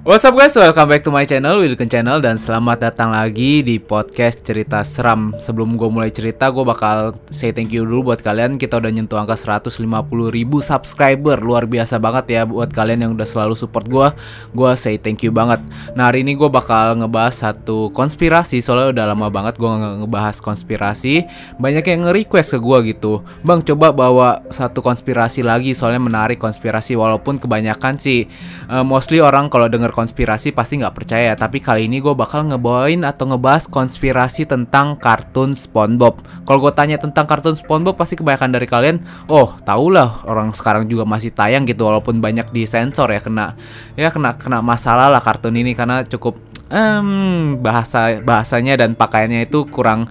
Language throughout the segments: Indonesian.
What's up guys, welcome back to my channel, Wilken Channel. Dan selamat datang lagi di podcast cerita seram. Sebelum gue mulai cerita, gue bakal say thank you dulu buat kalian. Kita udah nyentuh angka 150 ribu subscriber. Luar biasa banget ya buat kalian yang udah selalu support gue Gue say thank you banget. Nah hari ini gue bakal ngebahas satu konspirasi. Soalnya udah lama banget gue ngebahas konspirasi. Banyak yang nge-request ke gue gitu. Bang coba bawa satu konspirasi lagi. Soalnya menarik konspirasi Walaupun kebanyakan sih uh, Mostly orang kalau denger konspirasi pasti nggak percaya tapi kali ini gue bakal ngebawain atau ngebahas konspirasi tentang kartun SpongeBob. Kalau gue tanya tentang kartun SpongeBob pasti kebanyakan dari kalian, oh tau lah orang sekarang juga masih tayang gitu walaupun banyak disensor ya kena ya kena kena masalah lah kartun ini karena cukup um, bahasa bahasanya dan pakaiannya itu kurang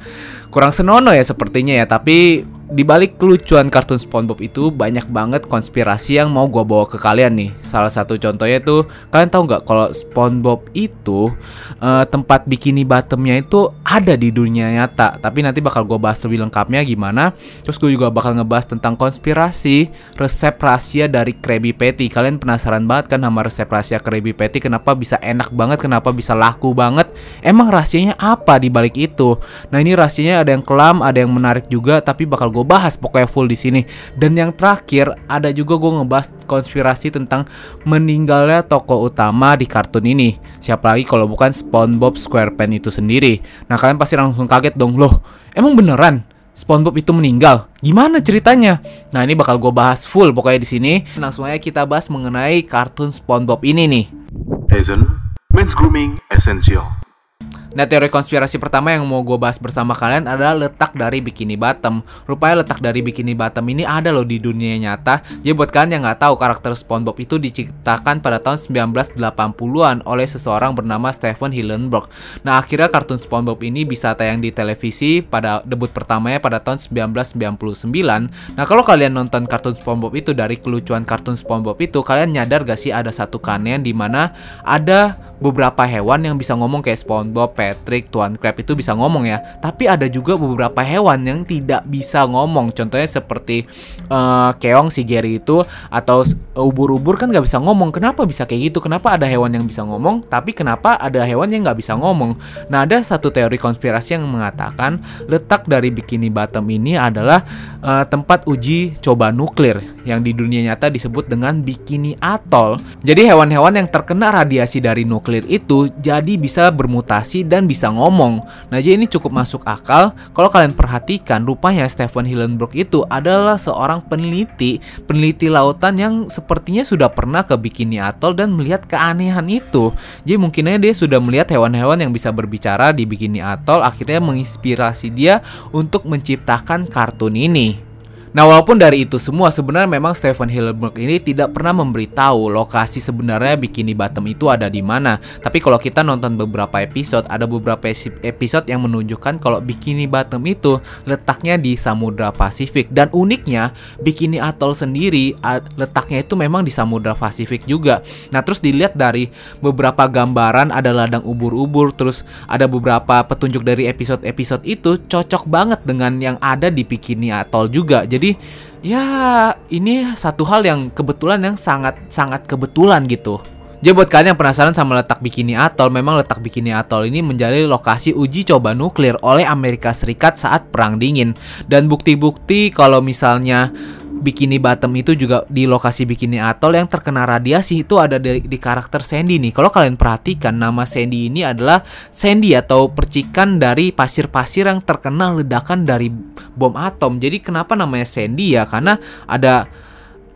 kurang senono ya sepertinya ya tapi di balik kelucuan kartun SpongeBob itu banyak banget konspirasi yang mau gue bawa ke kalian nih. Salah satu contohnya itu kalian tahu nggak kalau SpongeBob itu uh, tempat bikini bottomnya itu ada di dunia nyata. Tapi nanti bakal gue bahas lebih lengkapnya gimana. Terus gue juga bakal ngebahas tentang konspirasi resep rahasia dari Krabby Patty. Kalian penasaran banget kan sama resep rahasia Krabby Patty? Kenapa bisa enak banget? Kenapa bisa laku banget? Emang rahasianya apa di balik itu? Nah ini rahasianya ada yang kelam, ada yang menarik juga. Tapi bakal gue bahas pokoknya full di sini. Dan yang terakhir ada juga gue ngebahas konspirasi tentang meninggalnya tokoh utama di kartun ini. Siapa lagi kalau bukan SpongeBob SquarePants itu sendiri. Nah kalian pasti langsung kaget dong loh. Emang beneran? SpongeBob itu meninggal. Gimana ceritanya? Nah, ini bakal gue bahas full pokoknya di sini. Langsung aja kita bahas mengenai kartun SpongeBob ini nih. Men's grooming essential. Nah teori konspirasi pertama yang mau gue bahas bersama kalian adalah letak dari Bikini Bottom. Rupanya letak dari Bikini Bottom ini ada loh di dunia nyata. Jadi buat kalian yang nggak tahu karakter SpongeBob itu diciptakan pada tahun 1980-an oleh seseorang bernama Stephen Hillenburg. Nah akhirnya kartun SpongeBob ini bisa tayang di televisi pada debut pertamanya pada tahun 1999. Nah kalau kalian nonton kartun SpongeBob itu dari kelucuan kartun SpongeBob itu kalian nyadar gak sih ada satu kanen di mana ada beberapa hewan yang bisa ngomong kayak SpongeBob, Patrick, Tuan Crab itu bisa ngomong ya. Tapi ada juga beberapa hewan yang tidak bisa ngomong. Contohnya seperti uh, keong si Gary itu atau ubur-ubur kan nggak bisa ngomong. Kenapa bisa kayak gitu? Kenapa ada hewan yang bisa ngomong? Tapi kenapa ada hewan yang nggak bisa ngomong? Nah ada satu teori konspirasi yang mengatakan letak dari Bikini Bottom ini adalah uh, tempat uji coba nuklir yang di dunia nyata disebut dengan Bikini Atoll. Jadi hewan-hewan yang terkena radiasi dari nuklir itu jadi bisa bermutasi dan bisa ngomong. Nah, jadi ini cukup masuk akal kalau kalian perhatikan rupanya Stephen Hillenburg itu adalah seorang peneliti, peneliti lautan yang sepertinya sudah pernah ke Bikini Atoll dan melihat keanehan itu. Jadi mungkinnya dia sudah melihat hewan-hewan yang bisa berbicara di Bikini Atoll akhirnya menginspirasi dia untuk menciptakan kartun ini. Nah, walaupun dari itu semua sebenarnya memang Stephen Hillenburg ini tidak pernah memberitahu lokasi sebenarnya Bikini Bottom itu ada di mana. Tapi kalau kita nonton beberapa episode, ada beberapa episode yang menunjukkan kalau Bikini Bottom itu letaknya di Samudra Pasifik dan uniknya Bikini Atoll sendiri letaknya itu memang di Samudra Pasifik juga. Nah, terus dilihat dari beberapa gambaran ada ladang ubur-ubur, terus ada beberapa petunjuk dari episode-episode itu cocok banget dengan yang ada di Bikini Atoll juga. Jadi jadi ya ini satu hal yang kebetulan yang sangat sangat kebetulan gitu. Jadi buat kalian yang penasaran sama letak Bikini Atoll, memang letak Bikini Atoll ini menjadi lokasi uji coba nuklir oleh Amerika Serikat saat Perang Dingin. Dan bukti-bukti kalau misalnya Bikini Bottom itu juga di lokasi Bikini Atoll yang terkena radiasi itu ada di, di karakter Sandy nih. Kalau kalian perhatikan nama Sandy ini adalah Sandy atau percikan dari pasir-pasir yang terkena ledakan dari bom atom. Jadi kenapa namanya Sandy ya? Karena ada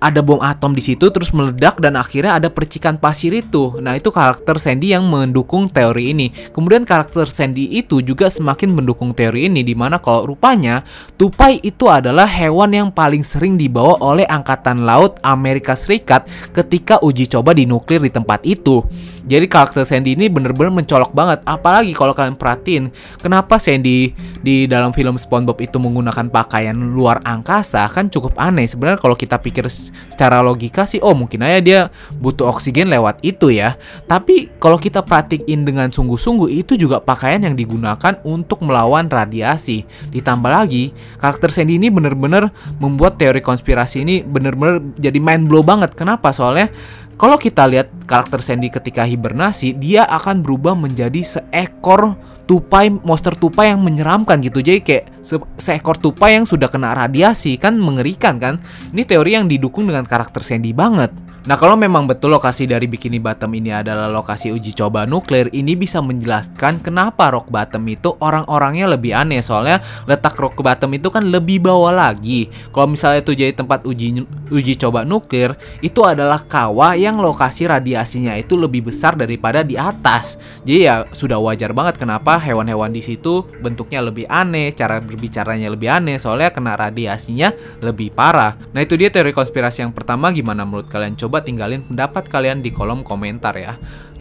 ada bom atom di situ terus meledak dan akhirnya ada percikan pasir itu. Nah, itu karakter Sandy yang mendukung teori ini. Kemudian karakter Sandy itu juga semakin mendukung teori ini di mana kalau rupanya tupai itu adalah hewan yang paling sering dibawa oleh angkatan laut Amerika Serikat ketika uji coba di nuklir di tempat itu. Jadi karakter Sandy ini bener-bener mencolok banget. Apalagi kalau kalian perhatiin, kenapa Sandy di dalam film SpongeBob itu menggunakan pakaian luar angkasa kan cukup aneh. Sebenarnya kalau kita pikir secara logika sih, oh mungkin aja dia butuh oksigen lewat itu ya. Tapi kalau kita perhatiin dengan sungguh-sungguh itu juga pakaian yang digunakan untuk melawan radiasi. Ditambah lagi, karakter Sandy ini bener-bener membuat teori konspirasi ini bener-bener jadi mind blow banget. Kenapa? Soalnya kalau kita lihat karakter Sandy ketika hibernasi, dia akan berubah menjadi seekor tupai monster tupai yang menyeramkan gitu. Jadi kayak se seekor tupai yang sudah kena radiasi kan mengerikan kan. Ini teori yang didukung dengan karakter Sandy banget. Nah kalau memang betul lokasi dari Bikini Bottom ini adalah lokasi uji coba nuklir, ini bisa menjelaskan kenapa Rock Bottom itu orang-orangnya lebih aneh soalnya letak Rock Bottom itu kan lebih bawah lagi. Kalau misalnya itu jadi tempat uji uji coba nuklir, itu adalah kawah yang lokasi radiasinya itu lebih besar daripada di atas. Jadi ya sudah wajar banget kenapa hewan-hewan di situ bentuknya lebih aneh, cara berbicaranya lebih aneh soalnya kena radiasinya lebih parah. Nah itu dia teori konspirasi yang pertama gimana menurut kalian coba coba tinggalin pendapat kalian di kolom komentar ya.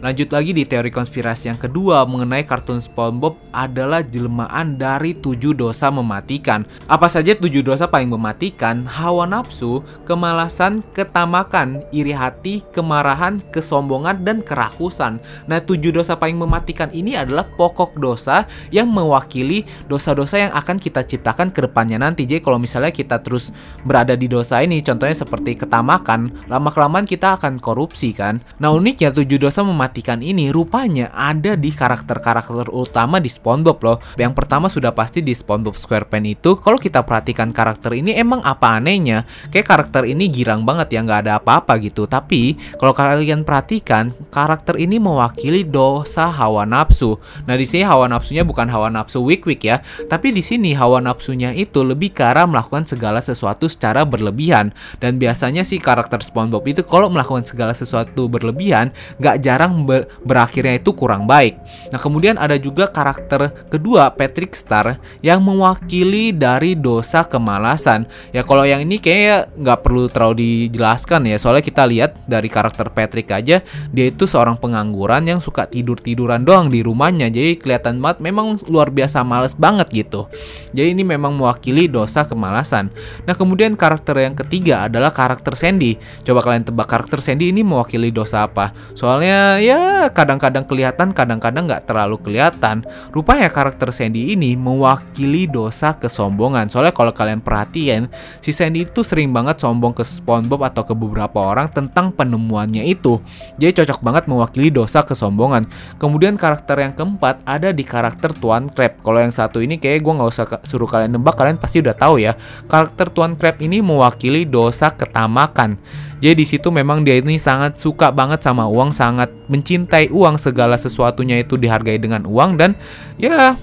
Lanjut lagi di teori konspirasi yang kedua mengenai kartun SpongeBob adalah jelmaan dari tujuh dosa mematikan. Apa saja tujuh dosa paling mematikan? Hawa nafsu, kemalasan, ketamakan, iri hati, kemarahan, kesombongan, dan kerakusan. Nah, tujuh dosa paling mematikan ini adalah pokok dosa yang mewakili dosa-dosa yang akan kita ciptakan ke depannya nanti. Jadi kalau misalnya kita terus berada di dosa ini, contohnya seperti ketamakan, lama-kelamaan kita akan korupsi kan. Nah, uniknya tujuh dosa mematikan mematikan ini rupanya ada di karakter-karakter utama di SpongeBob loh. Yang pertama sudah pasti di SpongeBob SquarePants itu kalau kita perhatikan karakter ini emang apa anehnya? Kayak karakter ini girang banget ya nggak ada apa-apa gitu. Tapi kalau kalian perhatikan karakter ini mewakili dosa hawa nafsu. Nah di sini hawa nafsunya bukan hawa nafsu wik-wik ya, tapi di sini hawa nafsunya itu lebih ke arah melakukan segala sesuatu secara berlebihan. Dan biasanya sih karakter SpongeBob itu kalau melakukan segala sesuatu berlebihan nggak jarang ber berakhirnya itu kurang baik. Nah kemudian ada juga karakter kedua Patrick Star yang mewakili dari dosa kemalasan. Ya kalau yang ini kayak nggak perlu terlalu dijelaskan ya soalnya kita lihat dari karakter Patrick aja dia itu seorang pengangguran yang suka tidur tiduran doang di rumahnya jadi kelihatan banget memang luar biasa males banget gitu. Jadi ini memang mewakili dosa kemalasan. Nah kemudian karakter yang ketiga adalah karakter Sandy. Coba kalian tebak karakter Sandy ini mewakili dosa apa? Soalnya ya ya kadang-kadang kelihatan kadang-kadang nggak terlalu kelihatan. Rupanya karakter Sandy ini mewakili dosa kesombongan. Soalnya kalau kalian perhatiin si Sandy itu sering banget sombong ke SpongeBob atau ke beberapa orang tentang penemuannya itu. Jadi cocok banget mewakili dosa kesombongan. Kemudian karakter yang keempat ada di karakter Tuan Crab. Kalau yang satu ini kayak gue nggak usah suruh kalian nebak kalian pasti udah tahu ya. Karakter Tuan Crab ini mewakili dosa ketamakan jadi di situ memang dia ini sangat suka banget sama uang, sangat mencintai uang, segala sesuatunya itu dihargai dengan uang dan ya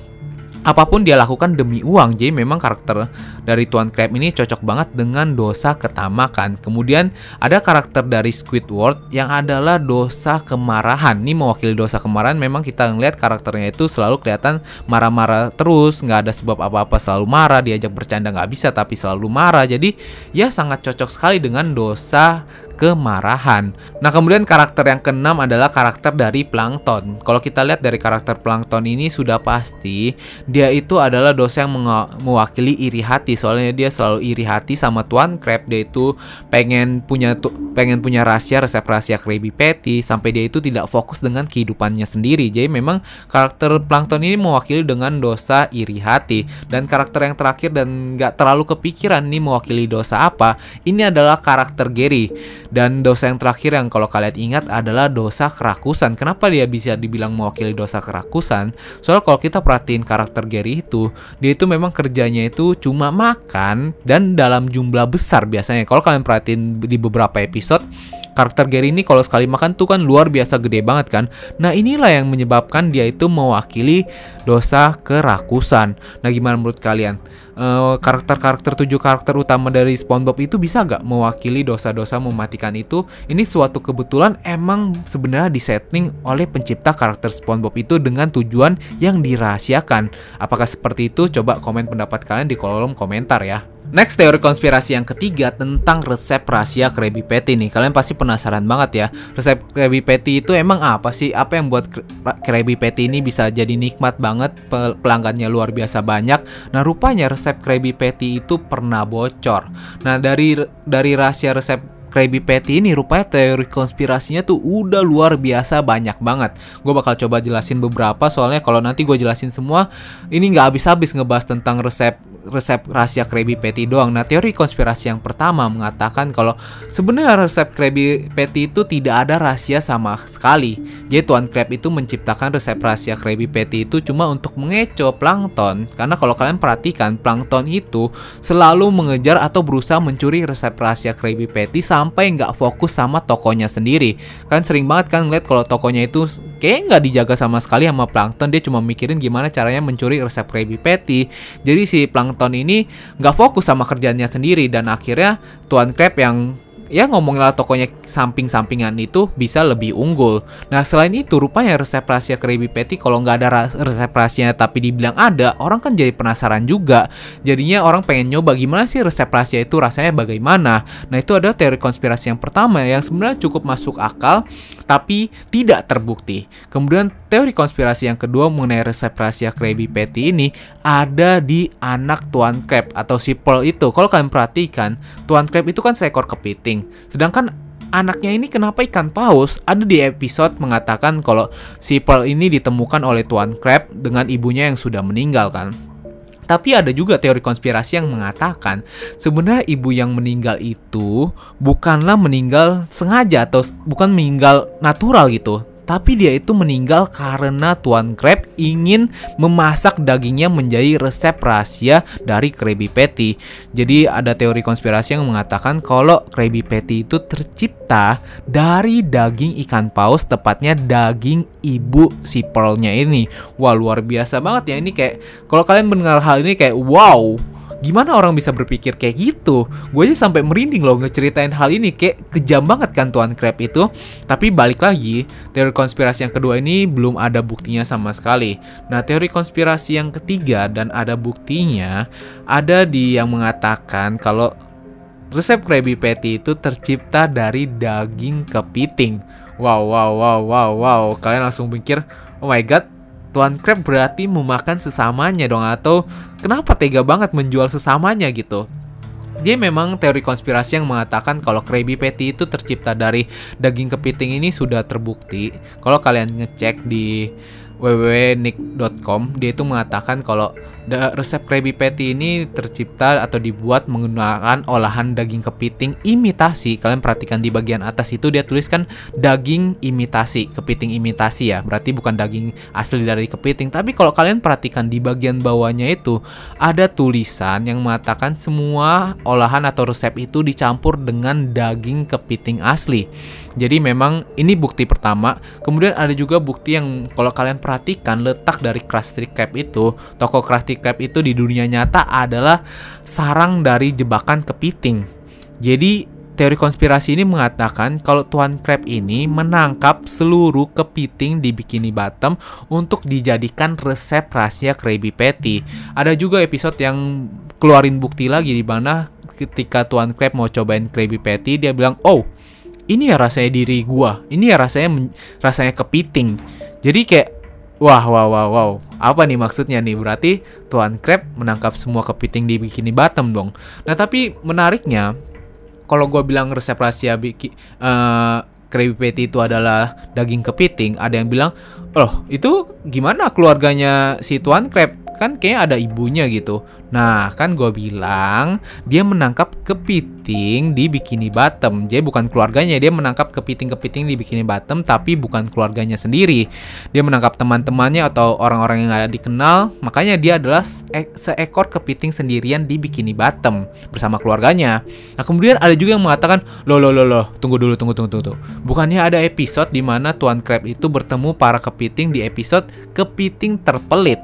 apa pun dia lakukan demi uang. Jadi memang karakter dari Tuan Crab ini cocok banget dengan dosa ketamakan. Kemudian ada karakter dari Squidward yang adalah dosa kemarahan. Ini mewakili dosa kemarahan. Memang kita ngeliat karakternya itu selalu kelihatan marah-marah terus, nggak ada sebab apa-apa selalu marah, diajak bercanda nggak bisa tapi selalu marah. Jadi ya sangat cocok sekali dengan dosa kemarahan. Nah, kemudian karakter yang keenam adalah karakter dari Plankton. Kalau kita lihat dari karakter Plankton ini sudah pasti dia itu adalah dosa yang mewakili iri hati. Soalnya dia selalu iri hati sama Tuan Crab. Dia itu pengen punya pengen punya rahasia resep rahasia Krabby Patty sampai dia itu tidak fokus dengan kehidupannya sendiri. Jadi memang karakter Plankton ini mewakili dengan dosa iri hati. Dan karakter yang terakhir dan nggak terlalu kepikiran ini mewakili dosa apa? Ini adalah karakter Gary. Dan dosa yang terakhir yang kalau kalian ingat adalah dosa kerakusan. Kenapa dia bisa dibilang mewakili dosa kerakusan? Soalnya kalau kita perhatiin karakter Gary itu, dia itu memang kerjanya itu cuma makan dan dalam jumlah besar biasanya. Kalau kalian perhatiin di beberapa episode, karakter Gary ini kalau sekali makan tuh kan luar biasa gede banget kan. Nah inilah yang menyebabkan dia itu mewakili dosa kerakusan. Nah gimana menurut kalian? Eh, karakter-karakter tujuh karakter utama dari SpongeBob itu bisa gak mewakili dosa-dosa mematikan itu? Ini suatu kebetulan emang sebenarnya disetting oleh pencipta karakter SpongeBob itu dengan tujuan yang dirahasiakan. Apakah seperti itu? Coba komen pendapat kalian di kolom komentar ya. Next teori konspirasi yang ketiga tentang resep rahasia Krabby Patty nih. Kalian pasti penasaran banget ya. Resep Krabby Patty itu emang apa sih? Apa yang buat Krabby Patty ini bisa jadi nikmat banget, pelanggannya luar biasa banyak. Nah, rupanya resep Krabby Patty itu pernah bocor. Nah, dari dari rahasia resep Krabby Patty ini rupanya teori konspirasinya tuh udah luar biasa banyak banget. Gue bakal coba jelasin beberapa soalnya kalau nanti gue jelasin semua ini nggak habis-habis ngebahas tentang resep resep rahasia Krabby Patty doang. Nah, teori konspirasi yang pertama mengatakan kalau sebenarnya resep Krabby Patty itu tidak ada rahasia sama sekali. Jadi Tuan Crab itu menciptakan resep rahasia Krabby Patty itu cuma untuk mengecoh plankton. Karena kalau kalian perhatikan, plankton itu selalu mengejar atau berusaha mencuri resep rahasia Krabby Patty sampai nggak fokus sama tokonya sendiri. Kan sering banget kan ngeliat kalau tokonya itu kayak nggak dijaga sama sekali sama plankton, dia cuma mikirin gimana caranya mencuri resep Krabby Patty. Jadi si plankton ini nggak fokus sama kerjanya sendiri dan akhirnya Tuan Crab yang ya ngomongin tokonya samping-sampingan itu bisa lebih unggul. Nah selain itu rupanya resep rahasia Krabby Patty kalau nggak ada resep rahasianya tapi dibilang ada, orang kan jadi penasaran juga. Jadinya orang pengen nyoba gimana sih resep rahasia itu rasanya bagaimana. Nah itu adalah teori konspirasi yang pertama yang sebenarnya cukup masuk akal tapi tidak terbukti. Kemudian teori konspirasi yang kedua mengenai resep rahasia Krabby Patty ini ada di anak Tuan Crab atau si Pearl itu. Kalau kalian perhatikan, Tuan Crab itu kan seekor kepiting. Sedangkan anaknya ini kenapa ikan paus? Ada di episode mengatakan kalau si Pearl ini ditemukan oleh Tuan Crab dengan ibunya yang sudah meninggal kan. Tapi ada juga teori konspirasi yang mengatakan sebenarnya ibu yang meninggal itu bukanlah meninggal sengaja atau bukan meninggal natural gitu, tapi dia itu meninggal karena Tuan Crab ingin memasak dagingnya menjadi resep rahasia dari Krabby Patty. Jadi ada teori konspirasi yang mengatakan kalau Krabby Patty itu tercipta dari daging ikan paus, tepatnya daging ibu si Pearlnya ini. Wah luar biasa banget ya ini kayak kalau kalian mendengar hal ini kayak wow gimana orang bisa berpikir kayak gitu? Gue aja sampai merinding loh ngeceritain hal ini kayak kejam banget kan Tuan Crab itu. Tapi balik lagi teori konspirasi yang kedua ini belum ada buktinya sama sekali. Nah teori konspirasi yang ketiga dan ada buktinya ada di yang mengatakan kalau resep Krabby Patty itu tercipta dari daging kepiting. Wow wow wow wow wow. Kalian langsung pikir oh my god Tuan Crab berarti memakan sesamanya dong atau kenapa tega banget menjual sesamanya gitu. Dia memang teori konspirasi yang mengatakan kalau Krabby Patty itu tercipta dari daging kepiting ini sudah terbukti. Kalau kalian ngecek di www.nick.com dia itu mengatakan kalau resep Krabby Patty ini tercipta atau dibuat menggunakan olahan daging kepiting imitasi. Kalian perhatikan di bagian atas itu dia tuliskan daging imitasi, kepiting imitasi ya. Berarti bukan daging asli dari kepiting. Tapi kalau kalian perhatikan di bagian bawahnya itu ada tulisan yang mengatakan semua olahan atau resep itu dicampur dengan daging kepiting asli. Jadi memang ini bukti pertama. Kemudian ada juga bukti yang kalau kalian perhatikan letak dari Krusty Krab itu, toko Krusty Krab itu di dunia nyata adalah sarang dari jebakan kepiting. Jadi teori konspirasi ini mengatakan kalau Tuan Crab ini menangkap seluruh kepiting di Bikini Bottom untuk dijadikan resep rahasia Krabby Patty. Ada juga episode yang keluarin bukti lagi di mana ketika Tuan Crab mau cobain Krabby Patty dia bilang, "Oh, ini ya rasanya diri gua. Ini ya rasanya rasanya kepiting." Jadi kayak Wah, wow, wow, wow. Apa nih maksudnya nih? Berarti Tuan Crab menangkap semua kepiting di Bikini Bottom dong. Nah, tapi menariknya, kalau gue bilang resep rahasia biki, uh, Krabby Patty itu adalah daging kepiting, ada yang bilang, loh itu gimana keluarganya si Tuan Crab? kan kayak ada ibunya gitu. Nah, kan gue bilang dia menangkap kepiting di Bikini Bottom. Jadi bukan keluarganya, dia menangkap kepiting-kepiting di Bikini Bottom tapi bukan keluarganya sendiri. Dia menangkap teman-temannya atau orang-orang yang gak dikenal. Makanya dia adalah seekor kepiting sendirian di Bikini Bottom bersama keluarganya. Nah, kemudian ada juga yang mengatakan, "Loh, loh, loh, loh, tunggu dulu, tunggu, tunggu, tunggu." Bukannya ada episode di mana Tuan Crab itu bertemu para kepiting di episode kepiting terpelit.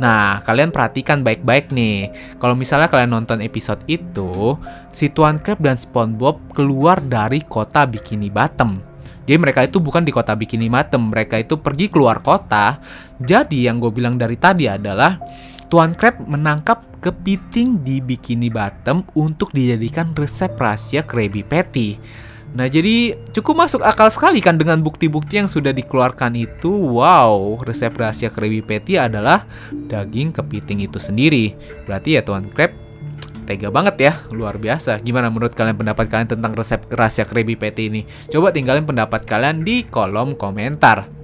Nah, kalian perhatikan baik-baik nih. Kalau misalnya kalian nonton episode itu, si Tuan Crab dan SpongeBob keluar dari kota Bikini Bottom. Jadi mereka itu bukan di kota Bikini Bottom, mereka itu pergi keluar kota. Jadi yang gue bilang dari tadi adalah Tuan Crab menangkap kepiting di Bikini Bottom untuk dijadikan resep rahasia Krabby Patty. Nah, jadi cukup masuk akal sekali kan dengan bukti-bukti yang sudah dikeluarkan itu. Wow, resep rahasia Krabby Patty adalah daging kepiting itu sendiri. Berarti ya Tuan Crab tega banget ya, luar biasa. Gimana menurut kalian pendapat kalian tentang resep rahasia Krabby Patty ini? Coba tinggalin pendapat kalian di kolom komentar.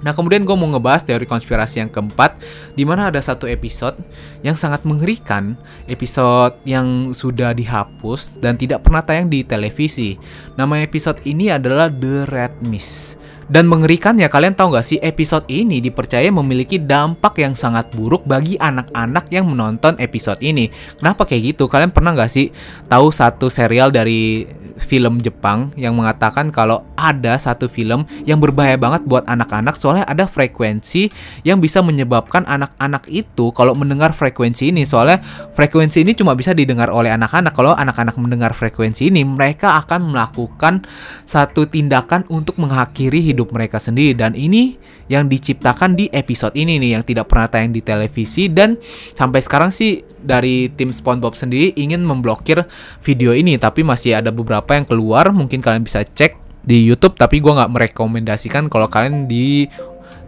Nah kemudian gue mau ngebahas teori konspirasi yang keempat Di mana ada satu episode yang sangat mengerikan Episode yang sudah dihapus dan tidak pernah tayang di televisi. Nama episode ini adalah The Red Mist dan mengerikannya kalian tahu gak sih episode ini dipercaya memiliki dampak yang sangat buruk bagi anak-anak yang menonton episode ini. Kenapa kayak gitu? Kalian pernah gak sih tahu satu serial dari film Jepang yang mengatakan kalau ada satu film yang berbahaya banget buat anak-anak soalnya ada frekuensi yang bisa menyebabkan anak-anak itu kalau mendengar frekuensi ini soalnya frekuensi ini cuma bisa didengar oleh anak-anak. Kalau anak-anak mendengar frekuensi ini mereka akan melakukan satu tindakan untuk mengakhiri hidup hidup mereka sendiri. Dan ini yang diciptakan di episode ini nih yang tidak pernah tayang di televisi. Dan sampai sekarang sih dari tim SpongeBob sendiri ingin memblokir video ini. Tapi masih ada beberapa yang keluar mungkin kalian bisa cek di YouTube. Tapi gue nggak merekomendasikan kalau kalian di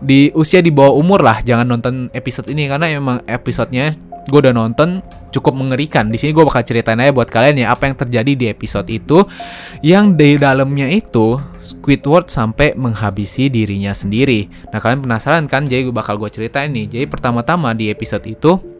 di usia di bawah umur lah jangan nonton episode ini. Karena emang episodenya gue udah nonton cukup mengerikan. Di sini gue bakal ceritain aja buat kalian ya apa yang terjadi di episode itu yang di dalamnya itu Squidward sampai menghabisi dirinya sendiri. Nah kalian penasaran kan? Jadi gue bakal gue ceritain nih. Jadi pertama-tama di episode itu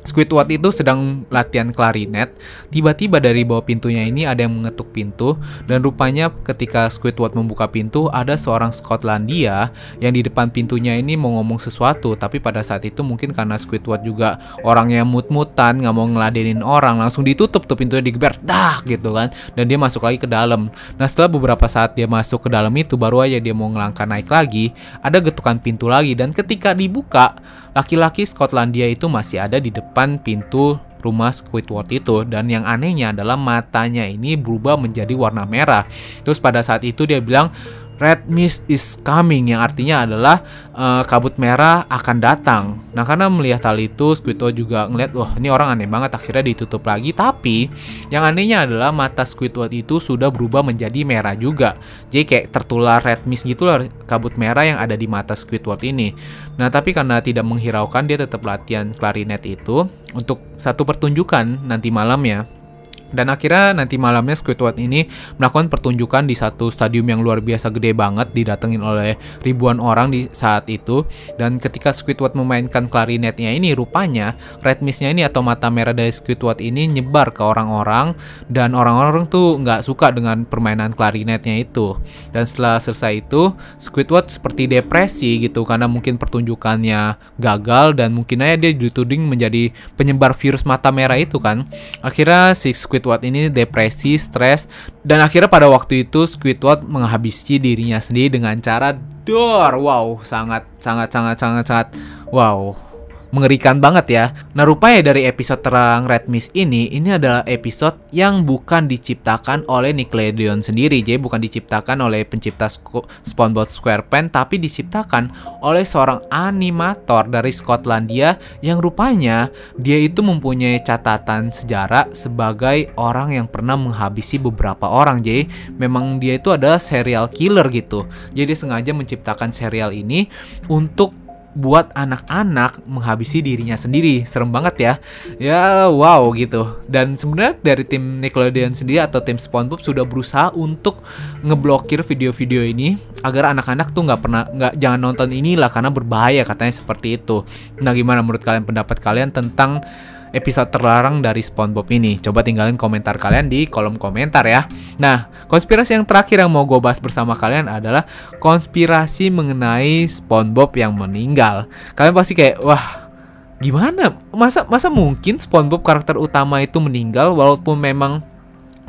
Squidward itu sedang latihan klarinet. Tiba-tiba dari bawah pintunya ini ada yang mengetuk pintu dan rupanya ketika Squidward membuka pintu ada seorang Skotlandia yang di depan pintunya ini mau ngomong sesuatu tapi pada saat itu mungkin karena Squidward juga orangnya mut-mutan nggak mau ngeladenin orang langsung ditutup tuh pintunya digeber dah gitu kan dan dia masuk lagi ke dalam. Nah setelah beberapa saat dia masuk ke dalam itu baru aja dia mau ngelangkah naik lagi ada getukan pintu lagi dan ketika dibuka laki-laki Skotlandia itu masih ada di depan pintu rumah Squidward itu dan yang anehnya adalah matanya ini berubah menjadi warna merah. Terus pada saat itu dia bilang red mist is coming yang artinya adalah uh, kabut merah akan datang. Nah karena melihat hal itu Squidward juga ngeliat wah ini orang aneh banget akhirnya ditutup lagi tapi yang anehnya adalah mata Squidward itu sudah berubah menjadi merah juga. Jadi kayak tertular red mist gitu lah kabut merah yang ada di mata Squidward ini. Nah tapi karena tidak menghiraukan dia tetap latihan klarinet itu untuk satu pertunjukan nanti malam ya dan akhirnya nanti malamnya Squidward ini melakukan pertunjukan di satu stadium yang luar biasa gede banget didatengin oleh ribuan orang di saat itu. Dan ketika Squidward memainkan klarinetnya ini rupanya red mistnya ini atau mata merah dari Squidward ini nyebar ke orang-orang dan orang-orang tuh nggak suka dengan permainan klarinetnya itu. Dan setelah selesai itu Squidward seperti depresi gitu karena mungkin pertunjukannya gagal dan mungkin aja dia dituding menjadi penyebar virus mata merah itu kan. Akhirnya si Squidward Squidward ini depresi, stres, dan akhirnya pada waktu itu Squidward menghabisi dirinya sendiri dengan cara dor. Wow, sangat sangat sangat sangat sangat wow mengerikan banget ya. Nah rupanya dari episode terang Red Mist ini, ini adalah episode yang bukan diciptakan oleh Nickelodeon sendiri. Jadi bukan diciptakan oleh pencipta SpongeBob SquarePants, tapi diciptakan oleh seorang animator dari Skotlandia yang rupanya dia itu mempunyai catatan sejarah sebagai orang yang pernah menghabisi beberapa orang. Jadi memang dia itu adalah serial killer gitu. Jadi sengaja menciptakan serial ini untuk buat anak-anak menghabisi dirinya sendiri. Serem banget ya. Ya wow gitu. Dan sebenarnya dari tim Nickelodeon sendiri atau tim SpongeBob sudah berusaha untuk ngeblokir video-video ini agar anak-anak tuh nggak pernah nggak jangan nonton inilah karena berbahaya katanya seperti itu. Nah gimana menurut kalian pendapat kalian tentang episode terlarang dari SpongeBob ini. Coba tinggalin komentar kalian di kolom komentar ya. Nah, konspirasi yang terakhir yang mau gue bahas bersama kalian adalah konspirasi mengenai SpongeBob yang meninggal. Kalian pasti kayak, wah gimana? Masa masa mungkin SpongeBob karakter utama itu meninggal walaupun memang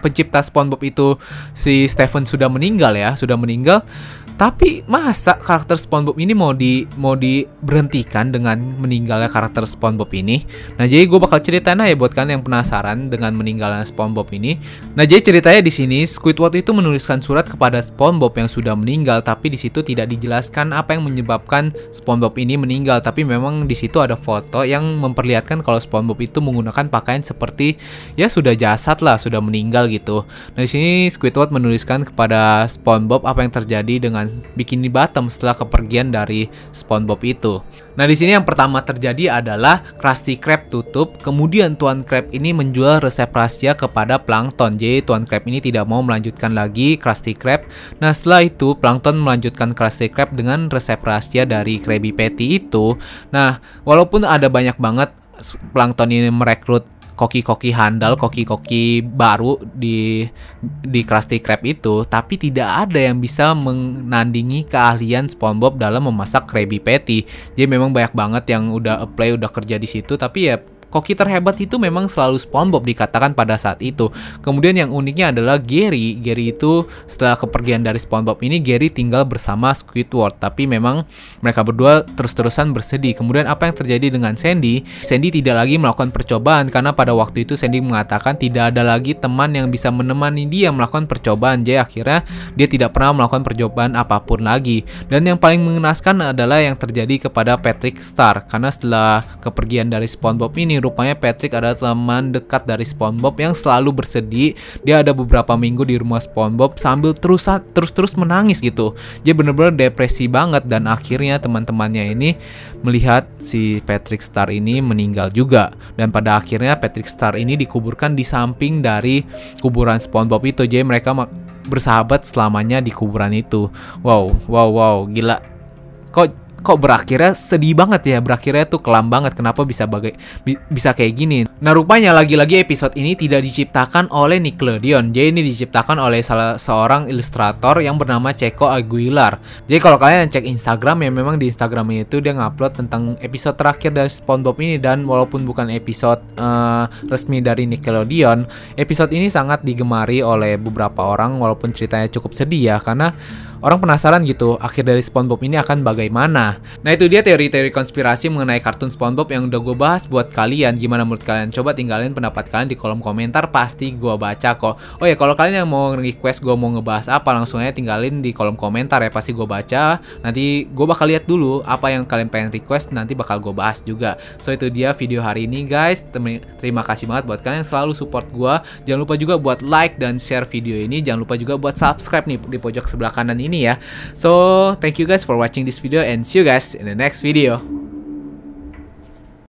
pencipta SpongeBob itu si Stephen sudah meninggal ya, sudah meninggal. Tapi masa karakter SpongeBob ini mau di mau diberhentikan dengan meninggalnya karakter SpongeBob ini? Nah, jadi gue bakal ceritain aja buat kalian yang penasaran dengan meninggalnya SpongeBob ini. Nah, jadi ceritanya di sini Squidward itu menuliskan surat kepada SpongeBob yang sudah meninggal, tapi di situ tidak dijelaskan apa yang menyebabkan SpongeBob ini meninggal, tapi memang di situ ada foto yang memperlihatkan kalau SpongeBob itu menggunakan pakaian seperti ya sudah jasad lah, sudah meninggal gitu. Nah, di sini Squidward menuliskan kepada SpongeBob apa yang terjadi dengan dengan Bikini Bottom setelah kepergian dari SpongeBob itu. Nah, di sini yang pertama terjadi adalah Krusty Krab tutup, kemudian Tuan Krab ini menjual resep rahasia kepada Plankton. Jadi Tuan Krab ini tidak mau melanjutkan lagi Krusty Krab. Nah, setelah itu Plankton melanjutkan Krusty Krab dengan resep rahasia dari Krabby Patty itu. Nah, walaupun ada banyak banget Plankton ini merekrut koki-koki handal, koki-koki baru di di Krusty Krab itu, tapi tidak ada yang bisa menandingi keahlian SpongeBob dalam memasak Krabby Patty. Jadi memang banyak banget yang udah apply, udah kerja di situ, tapi ya koki terhebat itu memang selalu SpongeBob dikatakan pada saat itu. Kemudian yang uniknya adalah Gary. Gary itu setelah kepergian dari SpongeBob ini Gary tinggal bersama Squidward, tapi memang mereka berdua terus-terusan bersedih. Kemudian apa yang terjadi dengan Sandy? Sandy tidak lagi melakukan percobaan karena pada waktu itu Sandy mengatakan tidak ada lagi teman yang bisa menemani dia melakukan percobaan. Jadi akhirnya dia tidak pernah melakukan percobaan apa pun lagi. Dan yang paling mengenaskan adalah yang terjadi kepada Patrick Star karena setelah kepergian dari SpongeBob ini rupanya Patrick adalah teman dekat dari SpongeBob yang selalu bersedih. Dia ada beberapa minggu di rumah SpongeBob sambil terus terus-terus menangis gitu. Dia bener-bener depresi banget dan akhirnya teman-temannya ini melihat si Patrick Star ini meninggal juga. Dan pada akhirnya Patrick Star ini dikuburkan di samping dari kuburan SpongeBob itu. Jadi mereka bersahabat selamanya di kuburan itu. Wow, wow, wow, gila. Kok kok berakhirnya sedih banget ya berakhirnya tuh kelam banget kenapa bisa bagai bi bisa kayak gini? Nah rupanya lagi-lagi episode ini tidak diciptakan oleh Nickelodeon jadi ini diciptakan oleh salah seorang ilustrator yang bernama Ceko Aguilar. Jadi kalau kalian cek Instagram ya memang di Instagram itu dia ngupload tentang episode terakhir dari SpongeBob ini dan walaupun bukan episode uh, resmi dari Nickelodeon episode ini sangat digemari oleh beberapa orang walaupun ceritanya cukup sedih ya karena Orang penasaran gitu, akhir dari SpongeBob ini akan bagaimana? Nah itu dia teori-teori konspirasi mengenai kartun SpongeBob yang udah gue bahas buat kalian. Gimana menurut kalian? Coba tinggalin pendapat kalian di kolom komentar, pasti gue baca kok. Oh ya kalau kalian yang mau request gue mau ngebahas apa, langsung aja tinggalin di kolom komentar ya, pasti gue baca. Nanti gue bakal lihat dulu apa yang kalian pengen request, nanti bakal gue bahas juga. So itu dia video hari ini guys. Terima kasih banget buat kalian yang selalu support gue. Jangan lupa juga buat like dan share video ini. Jangan lupa juga buat subscribe nih di pojok sebelah kanan ini ini ya. So, thank you guys for watching this video and see you guys in the next video.